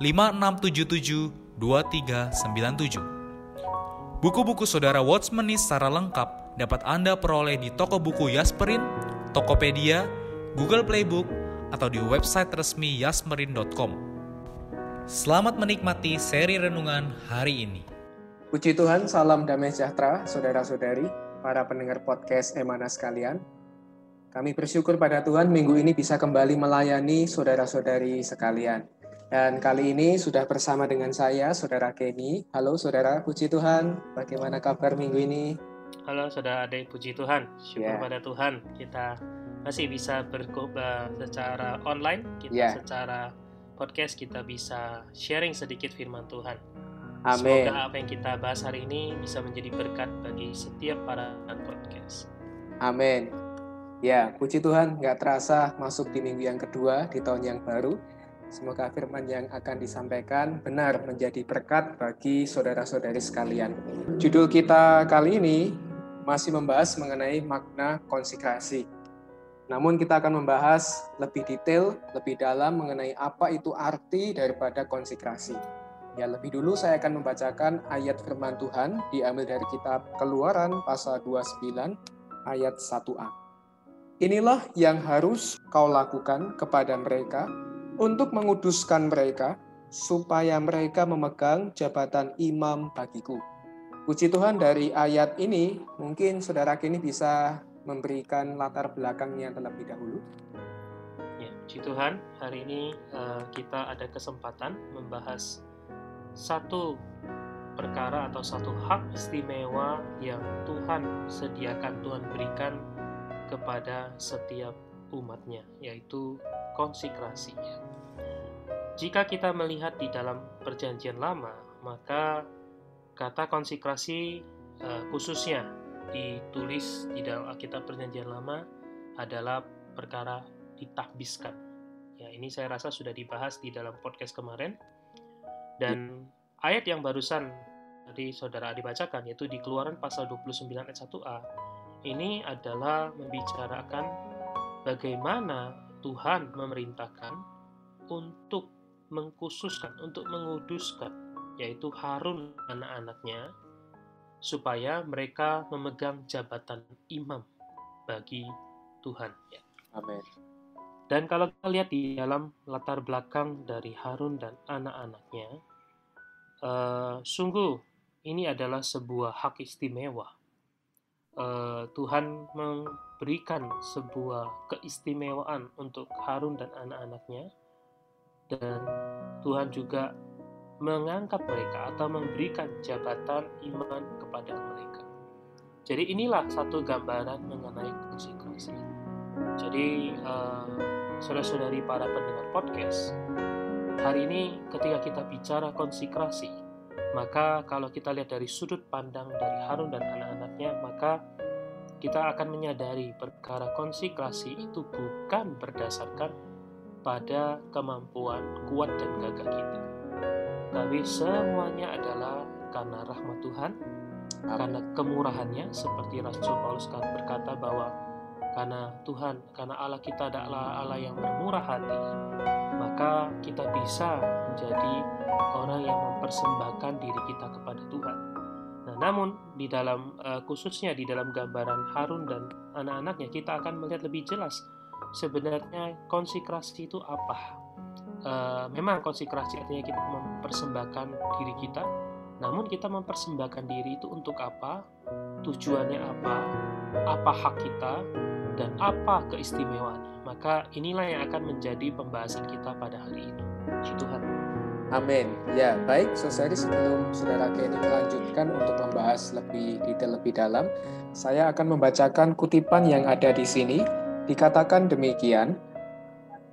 5677 2397. Buku-buku saudara Watchmeni secara lengkap dapat Anda peroleh di toko buku Yasmerin, Tokopedia, Google Playbook, atau di website resmi yasmerin.com. Selamat menikmati seri renungan hari ini. Puji Tuhan, salam damai sejahtera, saudara-saudari, para pendengar podcast Emana sekalian. Kami bersyukur pada Tuhan minggu ini bisa kembali melayani saudara-saudari sekalian. Dan kali ini sudah bersama dengan saya, Saudara Kenny. Halo Saudara, puji Tuhan. Bagaimana kabar minggu ini? Halo Saudara Ade, puji Tuhan. Syukur yeah. pada Tuhan kita masih bisa berkoba secara online, kita yeah. secara podcast kita bisa sharing sedikit firman Tuhan. Amin. Semoga apa yang kita bahas hari ini bisa menjadi berkat bagi setiap para podcast. Amin. Ya, puji Tuhan, nggak terasa masuk di minggu yang kedua di tahun yang baru Semoga firman yang akan disampaikan benar menjadi berkat bagi saudara-saudari sekalian. Judul kita kali ini masih membahas mengenai makna konsekrasi. Namun kita akan membahas lebih detail, lebih dalam mengenai apa itu arti daripada konsekrasi. Ya, lebih dulu saya akan membacakan ayat firman Tuhan diambil dari kitab Keluaran pasal 29 ayat 1a. Inilah yang harus kau lakukan kepada mereka untuk menguduskan mereka, supaya mereka memegang jabatan imam bagiku. Puji Tuhan dari ayat ini, mungkin saudara kini bisa memberikan latar belakangnya terlebih dahulu. Ya, puji Tuhan, hari ini uh, kita ada kesempatan membahas satu perkara atau satu hak istimewa yang Tuhan sediakan, Tuhan berikan kepada setiap umatnya, yaitu konsekrasi. Jika kita melihat di dalam perjanjian lama, maka kata konsekrasi uh, khususnya ditulis di dalam Alkitab perjanjian lama adalah perkara ditakbiskan. Ya, ini saya rasa sudah dibahas di dalam podcast kemarin. Dan ayat yang barusan tadi saudara Adi bacakan yaitu di Keluaran pasal 29 ayat 1a. Ini adalah membicarakan bagaimana Tuhan memerintahkan untuk mengkhususkan, untuk menguduskan, yaitu Harun anak-anaknya, supaya mereka memegang jabatan imam bagi Tuhan. Ya. Amin. Dan kalau kita lihat di dalam latar belakang dari Harun dan anak-anaknya, uh, sungguh ini adalah sebuah hak istimewa. Uh, Tuhan memberikan sebuah keistimewaan untuk Harun dan anak-anaknya, dan Tuhan juga mengangkat mereka atau memberikan jabatan iman kepada mereka. Jadi inilah satu gambaran mengenai konsekrasi. Jadi uh, saudara-saudari para pendengar podcast, hari ini ketika kita bicara konsekrasi, maka kalau kita lihat dari sudut pandang dari Harun dan anak-anaknya, maka kita akan menyadari perkara konsekrasi itu bukan berdasarkan pada kemampuan kuat dan gagah kita. Tapi semuanya adalah karena rahmat Tuhan, Amin. karena kemurahannya, seperti Rasul Paulus kan berkata bahwa karena Tuhan, karena Allah kita adalah Allah yang bermurah hati, maka kita bisa menjadi orang yang mempersembahkan diri kita kepada Tuhan. Nah, namun di dalam uh, khususnya di dalam gambaran Harun dan anak-anaknya kita akan melihat lebih jelas sebenarnya konsekrasi itu apa. uh, memang konsekrasi artinya kita mempersembahkan diri kita namun kita mempersembahkan diri itu untuk apa tujuannya apa apa hak kita dan apa keistimewaannya maka inilah yang akan menjadi pembahasan kita pada hari ini Puji Tuhan Amin. Ya, baik, Saudari sebelum Saudara Kenny melanjutkan untuk membahas lebih detail lebih dalam, saya akan membacakan kutipan yang ada di sini. Dikatakan demikian,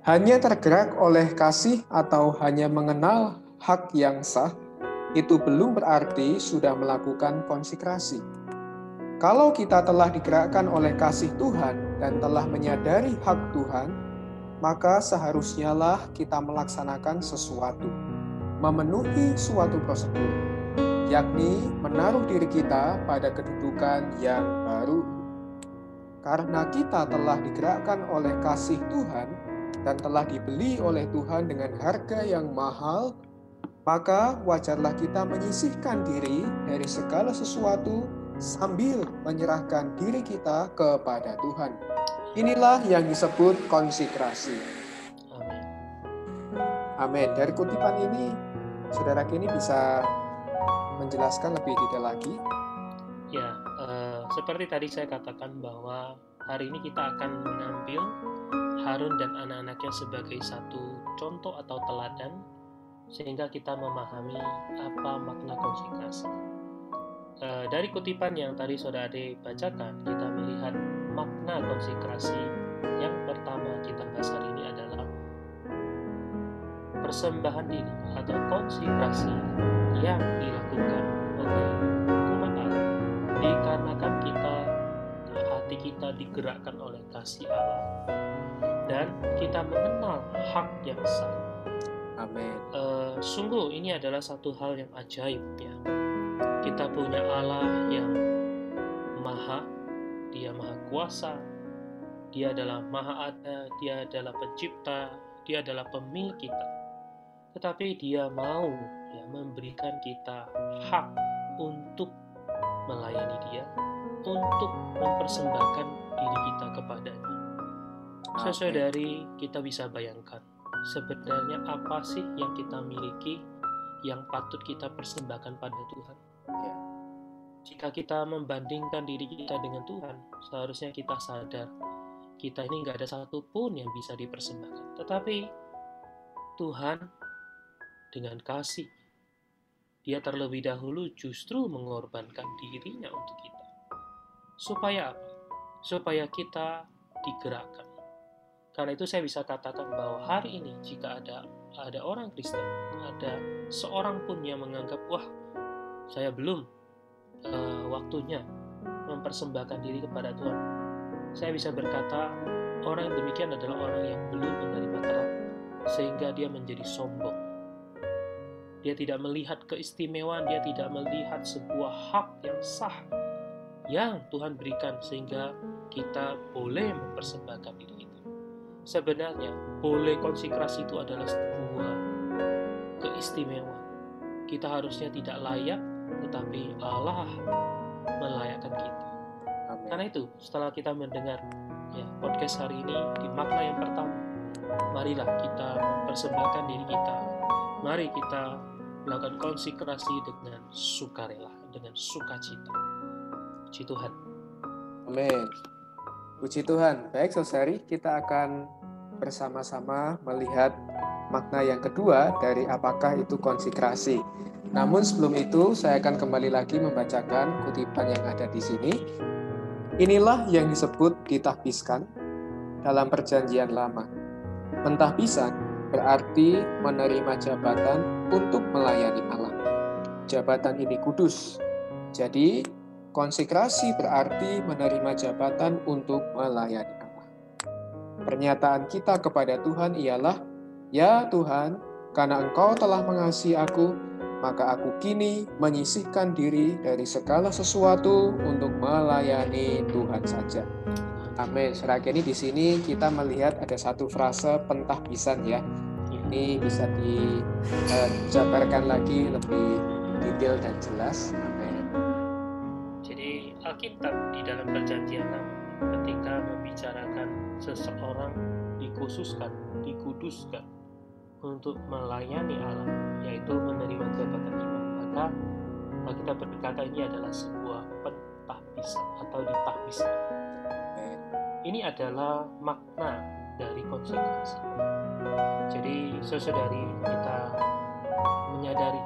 hanya tergerak oleh kasih atau hanya mengenal hak yang sah, itu belum berarti sudah melakukan konsekrasi. Kalau kita telah digerakkan oleh kasih Tuhan dan telah menyadari hak Tuhan, maka seharusnya lah kita melaksanakan sesuatu memenuhi suatu prosedur, yakni menaruh diri kita pada kedudukan yang baru. Karena kita telah digerakkan oleh kasih Tuhan dan telah dibeli oleh Tuhan dengan harga yang mahal, maka wajarlah kita menyisihkan diri dari segala sesuatu sambil menyerahkan diri kita kepada Tuhan. Inilah yang disebut konsekrasi. Amin. Amin. Dari kutipan ini Saudara Kini bisa menjelaskan lebih detail lagi? Ya, uh, seperti tadi saya katakan bahwa hari ini kita akan mengambil Harun dan anak-anaknya sebagai satu contoh atau teladan sehingga kita memahami apa makna konsekrasi. Uh, dari kutipan yang tadi saudara Ade bacakan, kita melihat makna konsekrasi yang pertama kita bahas hari ini adalah persembahan diri atau konsekrasi yang dilakukan oleh umat Allah dikarenakan kita hati kita digerakkan oleh kasih Allah dan kita mengenal hak yang sah. Amin. Uh, sungguh ini adalah satu hal yang ajaib ya. Kita punya Allah yang maha, Dia maha kuasa, Dia adalah maha ada, Dia adalah pencipta, Dia adalah pemilik kita tetapi dia mau ya memberikan kita hak untuk melayani dia, untuk mempersembahkan diri kita kepadanya. Sesuai dari kita bisa bayangkan, sebenarnya apa sih yang kita miliki yang patut kita persembahkan pada Tuhan? Ya. Jika kita membandingkan diri kita dengan Tuhan, seharusnya kita sadar kita ini nggak ada satupun yang bisa dipersembahkan. Tetapi Tuhan dengan kasih. Dia terlebih dahulu justru mengorbankan dirinya untuk kita. Supaya apa? Supaya kita digerakkan. Karena itu saya bisa katakan bahwa hari ini jika ada ada orang Kristen, ada seorang pun yang menganggap wah saya belum uh, waktunya mempersembahkan diri kepada Tuhan. Saya bisa berkata orang yang demikian adalah orang yang belum menerima terang sehingga dia menjadi sombong dia tidak melihat keistimewaan, dia tidak melihat sebuah hak yang sah yang Tuhan berikan sehingga kita boleh mempersembahkan diri kita. Sebenarnya, boleh konsekrasi itu adalah sebuah keistimewaan. Kita harusnya tidak layak, tetapi Allah melayakkan kita. Amin. Karena itu, setelah kita mendengar ya podcast hari ini di makna yang pertama, marilah kita mempersembahkan diri kita Mari kita melakukan konsekrasi dengan sukarela, dengan sukacita. Puji Tuhan. Amin. Puji Tuhan. Baik, Saudari, kita akan bersama-sama melihat makna yang kedua dari apakah itu konsekrasi. Namun sebelum itu, saya akan kembali lagi membacakan kutipan yang ada di sini. Inilah yang disebut ditahbiskan dalam perjanjian lama. Mentahbisan berarti menerima jabatan untuk melayani Allah. Jabatan ini kudus. Jadi, konsekrasi berarti menerima jabatan untuk melayani Allah. Pernyataan kita kepada Tuhan ialah, "Ya Tuhan, karena Engkau telah mengasihi aku, maka aku kini menyisihkan diri dari segala sesuatu untuk melayani Tuhan saja." Amin. Saudara ini di sini kita melihat ada satu frase pentahbisan ya. Ini bisa dijabarkan lagi lebih detail dan jelas. Amin. Jadi Alkitab di dalam perjanjian lama ketika membicarakan seseorang dikhususkan, dikuduskan, untuk melayani Allah, yaitu menerima jabatan imam, maka kita berkata ini adalah sebuah pentahbisan atau ditahbiskan. Ini adalah makna dari konsekrasi. Jadi, sesaudari kita menyadari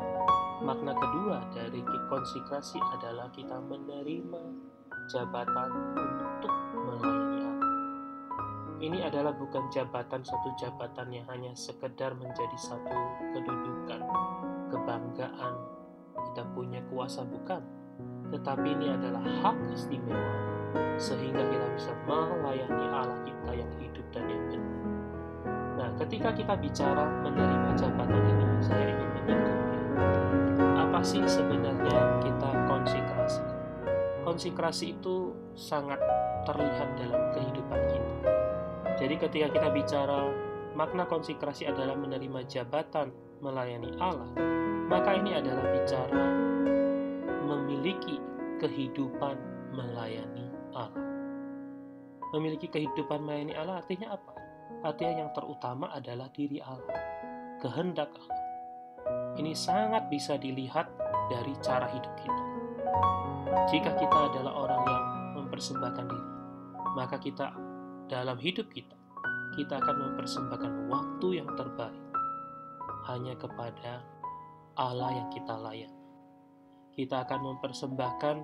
makna kedua dari konsekrasi adalah kita menerima jabatan untuk melayani. Ini adalah bukan jabatan satu jabatan yang hanya sekedar menjadi satu kedudukan, kebanggaan, kita punya kuasa bukan, tetapi ini adalah hak istimewa sehingga kita bisa melayani Allah kita yang hidup dan yang benar. Nah, ketika kita bicara menerima jabatan ini, saya ingin menyinggung apa sih sebenarnya kita konsekrasi? Konsekrasi itu sangat terlihat dalam kehidupan kita. Jadi ketika kita bicara makna konsekrasi adalah menerima jabatan melayani Allah, maka ini adalah bicara memiliki kehidupan melayani Allah. Memiliki kehidupan melayani Allah artinya apa? Artinya yang terutama adalah diri Allah, kehendak Allah. Ini sangat bisa dilihat dari cara hidup kita. Jika kita adalah orang yang mempersembahkan diri, maka kita dalam hidup kita, kita akan mempersembahkan waktu yang terbaik hanya kepada Allah yang kita layan. Kita akan mempersembahkan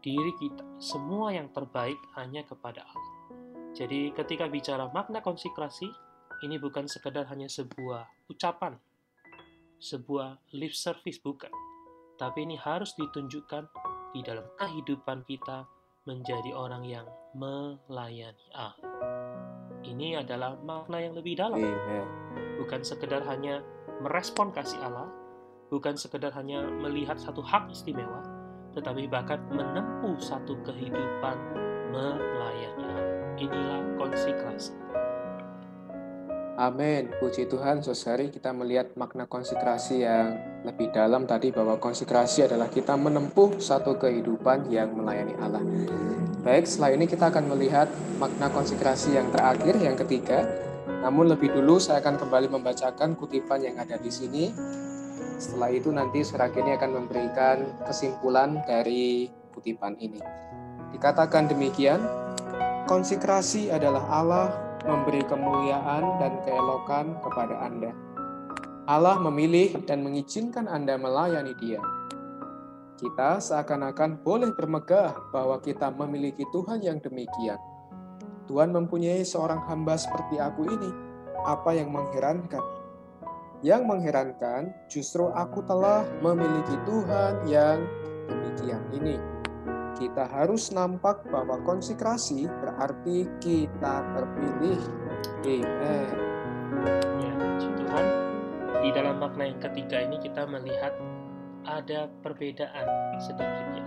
diri kita, semua yang terbaik hanya kepada Allah. Jadi ketika bicara makna konsekrasi, ini bukan sekedar hanya sebuah ucapan, sebuah lip service bukan. Tapi ini harus ditunjukkan di dalam kehidupan kita menjadi orang yang melayani Allah. Ini adalah makna yang lebih dalam. Amen. Bukan sekedar hanya merespon kasih Allah, bukan sekedar hanya melihat satu hak istimewa, tetapi bahkan menempuh satu kehidupan melayani Allah. Inilah konsekrasi. Amin. Puji Tuhan, saudari kita melihat makna konsekrasi yang lebih dalam tadi bahwa konsekrasi adalah kita menempuh satu kehidupan yang melayani Allah. Baik, setelah ini kita akan melihat makna konsekrasi yang terakhir, yang ketiga. Namun lebih dulu saya akan kembali membacakan kutipan yang ada di sini. Setelah itu nanti saudara ini akan memberikan kesimpulan dari kutipan ini. Dikatakan demikian, konsekrasi adalah Allah memberi kemuliaan dan keelokan kepada Anda. Allah memilih dan mengizinkan Anda melayani Dia. Kita seakan-akan boleh bermegah bahwa kita memiliki Tuhan yang demikian. Tuhan mempunyai seorang hamba seperti aku ini. Apa yang mengherankan? Yang mengherankan justru aku telah memiliki Tuhan yang demikian ini. Kita harus nampak bahwa konsekrasi berarti kita terpilih. Amen. Ya, Tuhan. Di dalam makna yang ketiga ini kita melihat ada perbedaan sedikit ya.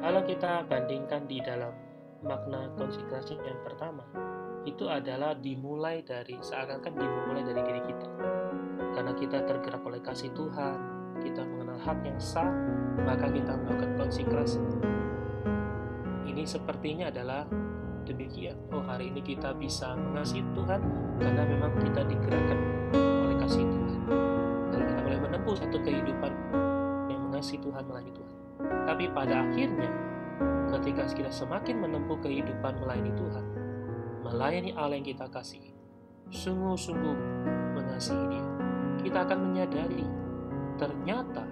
Kalau kita bandingkan di dalam makna konsekrasi yang pertama, itu adalah dimulai dari seakan-akan dimulai dari diri kita. Karena kita tergerak oleh kasih Tuhan, kita mengenal hak yang sah, maka kita melakukan konsekrasi. Ini sepertinya adalah demikian. Oh, hari ini kita bisa mengasihi Tuhan karena memang kita digerakkan oleh kasih Tuhan. Lalu kita boleh menempuh satu kehidupan yang mengasihi Tuhan melayani Tuhan. Tapi pada akhirnya, ketika kita semakin menempuh kehidupan melayani Tuhan, melayani Allah yang kita kasih, sungguh-sungguh mengasihi Dia, kita akan menyadari ternyata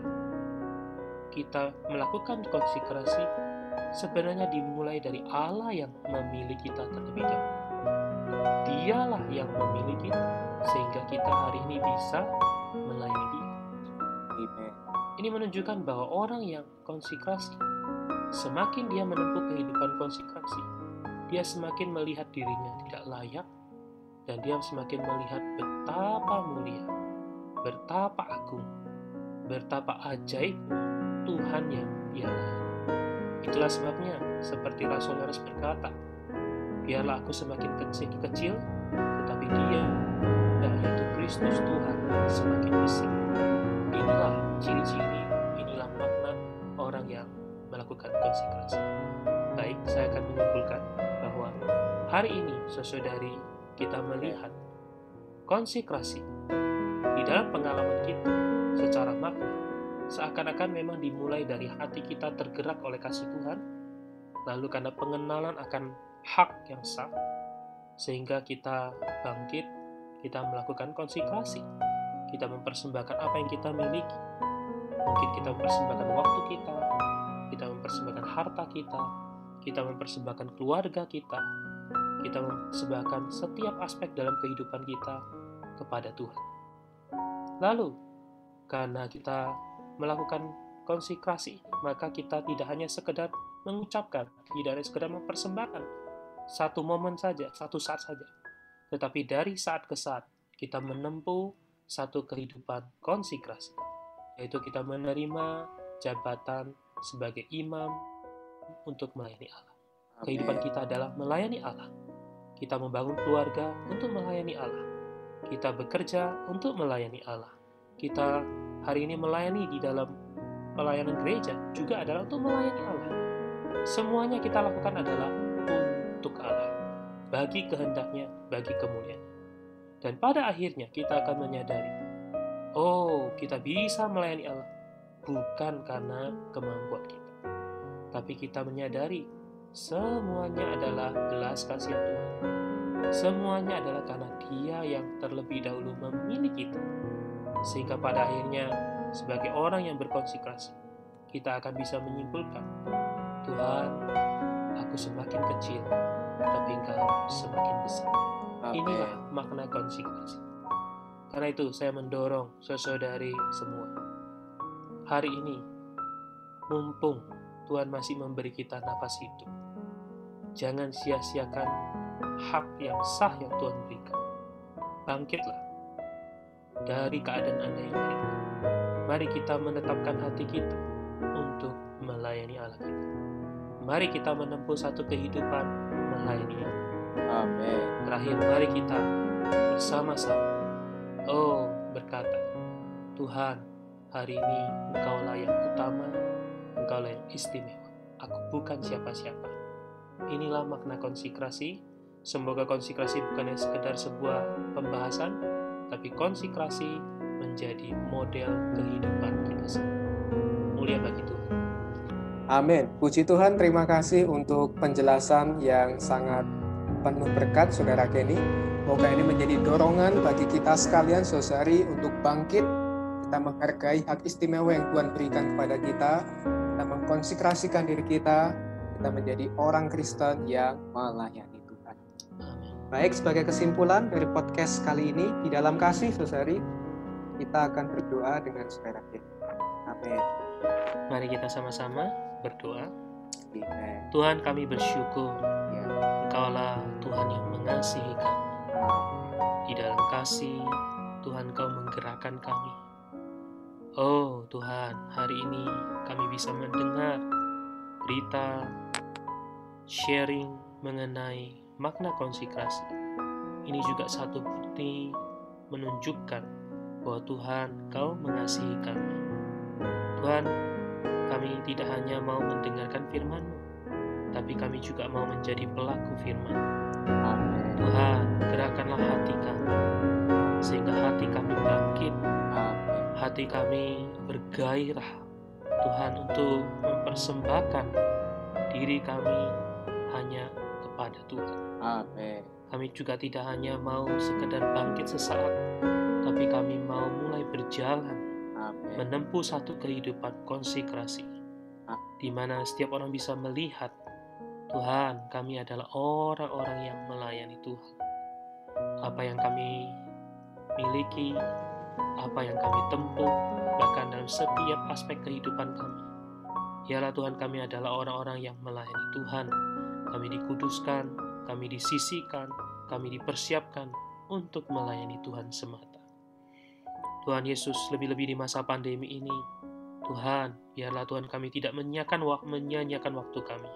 kita melakukan konsekrasi sebenarnya dimulai dari Allah yang memilih kita terlebih dahulu. Dialah yang memilih kita sehingga kita hari ini bisa melayani Dia. Ini menunjukkan bahwa orang yang konsekrasi, semakin dia menempuh kehidupan konsekrasi, dia semakin melihat dirinya tidak layak, dan dia semakin melihat betapa mulia, betapa agung, betapa ajaib Tuhan yang dia layani. Itulah sebabnya, seperti Rasul Yohanes berkata, biarlah aku semakin kecil, kecil tetapi dia, yaitu Kristus Tuhan, semakin besar. Inilah ciri-ciri, inilah makna orang yang melakukan konsekrasi. Baik, saya akan menyimpulkan bahwa hari ini sesaudari kita melihat konsekrasi di dalam pengalaman kita secara makna seakan-akan memang dimulai dari hati kita tergerak oleh kasih Tuhan, lalu karena pengenalan akan hak yang sah, sehingga kita bangkit, kita melakukan konsekrasi, kita mempersembahkan apa yang kita miliki. Mungkin kita mempersembahkan waktu kita, kita mempersembahkan harta kita, kita mempersembahkan keluarga kita, kita mempersembahkan setiap aspek dalam kehidupan kita kepada Tuhan. Lalu, karena kita melakukan konsekrasi, maka kita tidak hanya sekedar mengucapkan, tidak hanya sekedar mempersembahkan satu momen saja, satu saat saja, tetapi dari saat ke saat kita menempuh satu kehidupan konsekrasi, yaitu kita menerima jabatan sebagai imam untuk melayani Allah. Kehidupan kita adalah melayani Allah. Kita membangun keluarga untuk melayani Allah. Kita bekerja untuk melayani Allah. Kita hari ini melayani di dalam pelayanan gereja juga adalah untuk melayani Allah. Semuanya kita lakukan adalah untuk Allah, bagi kehendaknya, bagi kemuliaan. Dan pada akhirnya kita akan menyadari, oh kita bisa melayani Allah bukan karena kemampuan kita, tapi kita menyadari semuanya adalah belas kasihan Tuhan. Semuanya adalah karena Dia yang terlebih dahulu memilih kita. Sehingga pada akhirnya, sebagai orang yang berkonsekrasi, kita akan bisa menyimpulkan, Tuhan, aku semakin kecil, tapi Engkau semakin besar. Inilah makna konsekrasi. Karena itu saya mendorong saudari semua. Hari ini, mumpung Tuhan masih memberi kita nafas hidup, jangan sia-siakan hak yang sah yang Tuhan berikan. Bangkitlah dari keadaan Anda yang ini. Mari kita menetapkan hati kita untuk melayani Allah kita. Mari kita menempuh satu kehidupan melayani Allah. Amin. Terakhir, mari kita bersama-sama. Oh, berkata, Tuhan, hari ini Engkaulah yang utama, Engkaulah yang istimewa. Aku bukan siapa-siapa. Inilah makna konsekrasi. Semoga konsekrasi bukan hanya sekedar sebuah pembahasan, tapi konsekrasi menjadi model kehidupan kita semua. Mulia bagi Tuhan. Amin. Puji Tuhan, terima kasih untuk penjelasan yang sangat penuh berkat, Saudara Kenny. Semoga ini menjadi dorongan bagi kita sekalian, saudari, untuk bangkit. Kita menghargai hak istimewa yang Tuhan berikan kepada kita. Kita mengkonsekrasikan diri kita. Kita menjadi orang Kristen yang melayani. Baik, sebagai kesimpulan dari podcast kali ini, di dalam kasih, saudari, kita akan berdoa dengan saudara Kenny. Amin. Mari kita sama-sama berdoa. Amen. Tuhan kami bersyukur Ya. Engkaulah Tuhan yang mengasihi kami. Di dalam kasih, Tuhan Kau menggerakkan kami. Oh Tuhan, hari ini kami bisa mendengar berita sharing mengenai makna konsekrasi. Ini juga satu bukti menunjukkan bahwa Tuhan Kau mengasihi kami. Tuhan, kami tidak hanya mau mendengarkan firman-Mu, tapi kami juga mau menjadi pelaku firman. Amin. Tuhan, gerakkanlah hati kami, sehingga hati kami bangkit, Amin. hati kami bergairah, Tuhan, untuk mempersembahkan diri kami hanya kepada Tuhan. Amin. Kami juga tidak hanya mau sekedar bangkit sesaat, tapi kami mau mulai berjalan Amin. menempuh satu kehidupan konsekrasi, di mana setiap orang bisa melihat Tuhan, kami adalah orang-orang yang melayani Tuhan. Apa yang kami miliki, apa yang kami tempuh, bahkan dalam setiap aspek kehidupan kami. Ialah Tuhan kami adalah orang-orang yang melayani Tuhan. Kami dikuduskan, kami disisikan, kami dipersiapkan untuk melayani Tuhan semata. Tuhan Yesus lebih-lebih di masa pandemi ini, Tuhan, biarlah Tuhan kami tidak menyanyiakan, menyanyiakan waktu kami,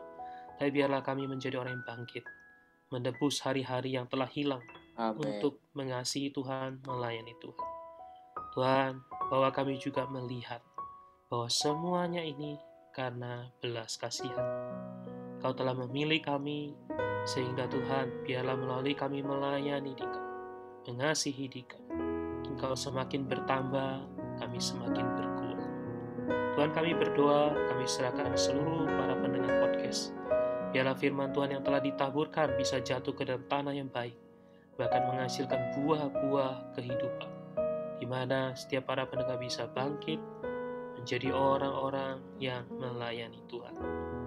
tapi biarlah kami menjadi orang yang bangkit, menebus hari-hari yang telah hilang Amin. untuk mengasihi Tuhan, melayani Tuhan. Tuhan, bahwa kami juga melihat bahwa semuanya ini karena belas kasihan. Kau telah memilih kami, sehingga Tuhan, biarlah melalui kami melayani di kau, mengasihi di kau. Engkau semakin bertambah, kami semakin berkurang. Tuhan kami berdoa, kami serahkan seluruh para pendengar podcast. Biarlah firman Tuhan yang telah ditaburkan bisa jatuh ke dalam tanah yang baik, bahkan menghasilkan buah-buah kehidupan, di mana setiap para pendengar bisa bangkit menjadi orang-orang yang melayani Tuhan.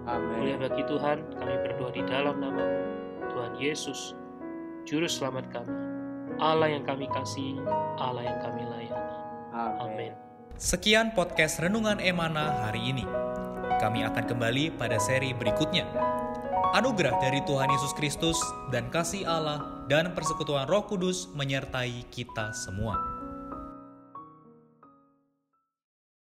Mulia Amin. bagi Tuhan, kami berdoa di dalam namamu, Tuhan Yesus, Juru Selamat kami, Allah yang kami kasih, Allah yang kami layani. Amin. Amin. Sekian podcast Renungan Emana hari ini. Kami akan kembali pada seri berikutnya. Anugerah dari Tuhan Yesus Kristus dan kasih Allah dan persekutuan Roh Kudus menyertai kita semua.